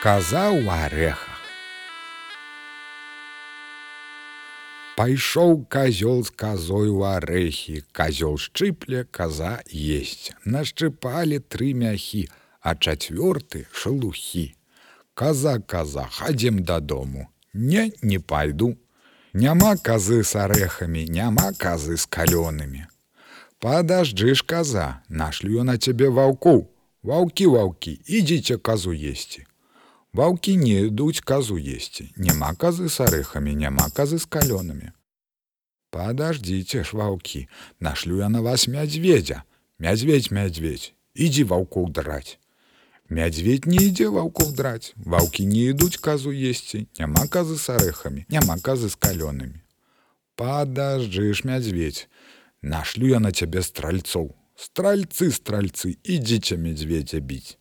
Каза ў арехах. Пайшоў казёл з казой у арэхі, казёл шчыпле, каза есть. Нашчыпалі тры мяхі, а чацвёрты шалухі. Каза каза, хадзем дадому. Не, не пайду. Няма казы з арэхамі, няма казы з калёнымі. Падажджы ж каза, нашлю на цябе ваўку. Ваўкі ваўкі, ідзіце казу есці. Ваўкі не ідуць казу есці. Няма казы з арэхамі, няма казы з калёнамі. Падаждзіце ж ваўкі, нашлю я на вас мядзведзя. Мядзведь, мядзведь, ідзі ваўкоў драць. Мядзведь не ідзе ваўкоў драць. Ваўкі не ідуць казу есці, няма казы з арэхамі, няма казы з калёнамі. Падажджы ж мядзведь, нашлю я на цябе стральцоў. Стральцы, стральцы, ідзіце мядзведзя біць.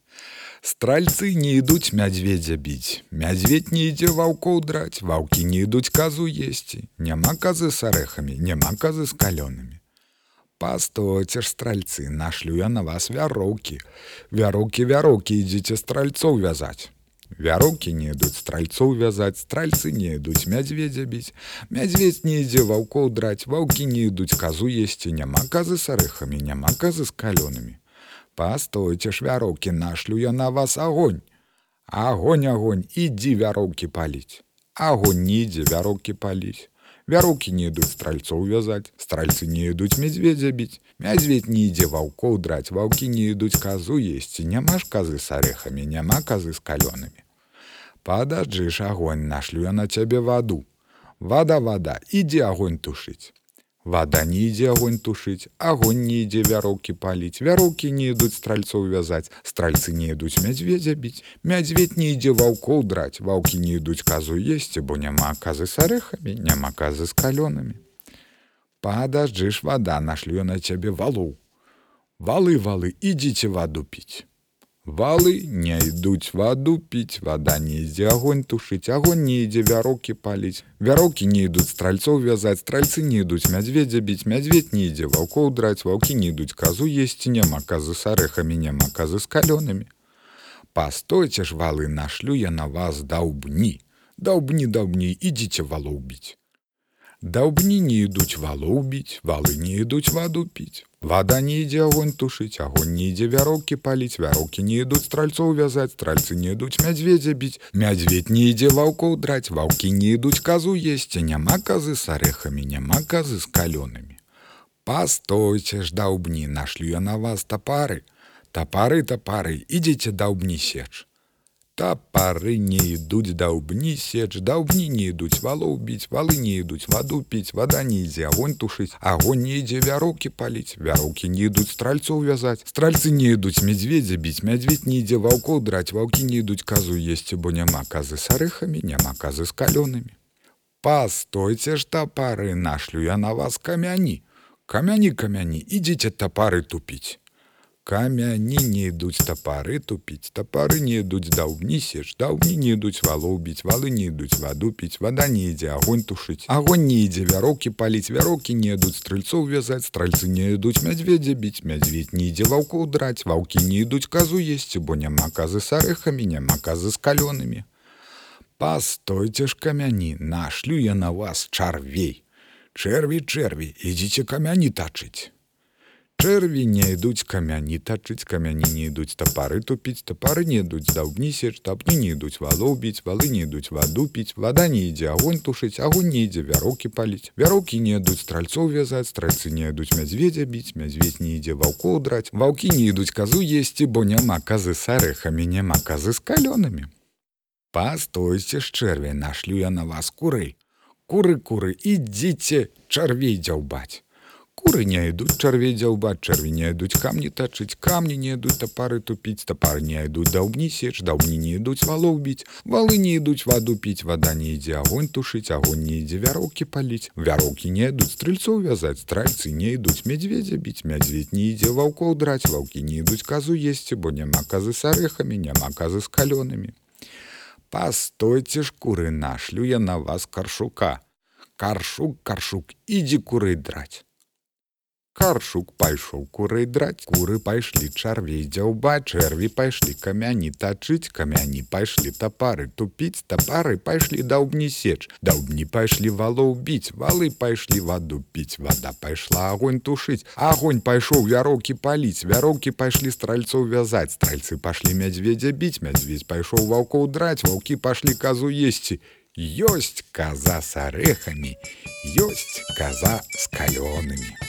Стральцы не ідуць мядзведзя біць. Мядзведь не ідзе ваўкоў драць, ваўкі не ідуць казу есці. Няма казы з арэхамі, няма казы з калёнамі. Пастойце ж стральцы, нашлю я на вас вяроўкі. Вяроўкі вяроўкі ідзіце стральцоў вязаць. Вяроўкі не ідуць стральцоў вязаць, стральцы не ідуць мядзведзя біць. Мядзведь не ідзе ваўкоў драць, ваўкі не ідуць казу есці, няма казы з арэхамі, няма казы з калёнамі. Пастойце ж вяроўкі, нашлю я на вас агонь. Агонь, агонь, ідзі вяроўкі паліць. Агонь не ідзе вяроўкі паліць. Вяроўкі не ідуць стральцоў вязаць, стральцы не ідуць мядзведзя біць. Мядзведь не ідзе ваўкоў драць, ваўкі не ідуць казу есці, няма ж казы з арэхамі, няма казы з калёнамі. Падажджы ж агонь, нашлю я на цябе ваду. Вада, вада, ідзе агонь тушыць. Вада не ідзе агонь тушыць, агонь не ідзе вяроўкі паліць, вяроўкі не ідуць стральцоў вязаць, стральцы не ідуць мядзведзя біць. Мядзведь не ідзе ваўкоў драць, ваўкі не ідуць казу есці, бо няма казы з арэхамі, няма казы з калёнамі. Падажджы ж вада, нашлю на цябе валоў. Валы валы, ідзіце ваду піць. Валы не ідуць ваду піць, вада не ідзе агонь тушыць, агонь не ідзе вяроўкі паліць. Вяроўкі не ідуць стральцоў вязаць, стральцы не ідуць мядзведзя біць, мядзведь не ідзе ваўкоў драць, ваўкі не ідуць казу есці, няма казы з арэхамі, няма казы з калёнамі. Пастойце ж валы, нашлю я на вас даўбні. Даўбні даўбні, ідзіце валоў біць. Даўбні не ідуць валоў біць, валы не ідуць ваду піць. Вада не ідзе агонь тушыць, агонь не ідзе вяроўкі паліць, вяроўкі не ідуць стральцоў вязаць, стральцы не ідуць мядзведзя біць. Мядзведь не ідзе ваўкоў драць, ваўкі не ідуць казу есці, няма казы з арэхамі, няма казы з калёнамі. Пастойце ж даўбні, нашлю я на вас тапары. Тапары, тапары, ідзеце даўбні сеч. Тапары не ідуць даўбні сеч, даўбні не ідуць валоў біць, валы не ідуць ваду піць, вада не ідзе агонь тушыць, агонь не ідзе вяроўкі паліць, вяроўкі не ідуць стральцоў вязаць. Стральцы не ідуць мядзведзя біць, мядзведь не ідзе ваўкоў драць, ваўкі не ідуць казу есці, бо няма казы з арэхамі, няма казы з калёнамі. Пастойце ж тапары, нашлю я на вас камяні. Камяні камяні, ідзіце тапары тупіць камяні не ідуць тапары тупіць тапары не ідуць даўбні сеч даўбні не ідуць валоў біць валы не ідуць ваду піць вада не ідзе агонь тушыць агонь не ідзе вяроўкі паліць вяроўкі не ідуць стрыльцоў вязаць стральцы не ідуць мядзведзя біць мядзведь не ідзе ваўкоў драць ваўкі не ідуць казу есці бо няма казы з арэхамі няма казы з калёнамі пастойце ж камяні нашлю я на вас чарвей. Чэрві чэрві ідзіце камяні тачыць Чэрві не ідуць камяні тачыць камяні не ідуць тапары тупіць тапары не ідуць даўбні сеч тапні не ідуць валоў біць валы не ідуць ваду піць вада не ідзе агонь тушыць агонь не ідзе вяроўкі паліць вяроўкі не ідуць стральцоў вязаць стральцы не ідуць мядзведзя біць мядзведь не ідзе ваўкоў драць ваўкі не ідуць казу есці бо няма казы з арэхамі няма казы з калёнамі Пастойце з чэрвей нашлю я на вас курэй куры куры ідзіце чарвей дзяўбаць Куры не ідуць чарвей дзяўбаць, чарві не ідуць камні тачыць, камні не ідуць тапары тупіць, тапары не ідуць даўбні сеч, даўбні не ідуць валоў біць, валы не ідуць ваду піць, вада не ідзе агонь тушыць, агонь не ідзе вяроўкі паліць. Вяроўкі не ідуць стрыльцоў вязаць, стральцы не ідуць мядзведзя біць, мядзведь не ідзе ваўкоў драць, ваўкі не ідуць казу есці, бо няма казы з арэхамі, няма казы з калёнамі. Пастойце ж куры нашлю я на вас каршука. Каршук, каршук, ідзі куры драць. Каршук пайшоў курэй драць, куры пайшлі чарвей дзяўба, чэрві пайшлі камяні тачыць, камяні пайшлі тапары тупіць, тапары пайшлі даўбні сеч. Даўбні пайшлі валоў біць, валы пайшлі ваду піць, вада пайшла агонь тушыць. Агонь пайшоў вяроўкі паліць, вяроўкі пайшлі стральцоў вязаць, стральцы пашлі мядзведзя біць, мядзведь пайшоў ваўкоў драць, ваўкі пашлі казу есці. Ёсць каза с арэхамі, ёсць каза з калёнымі.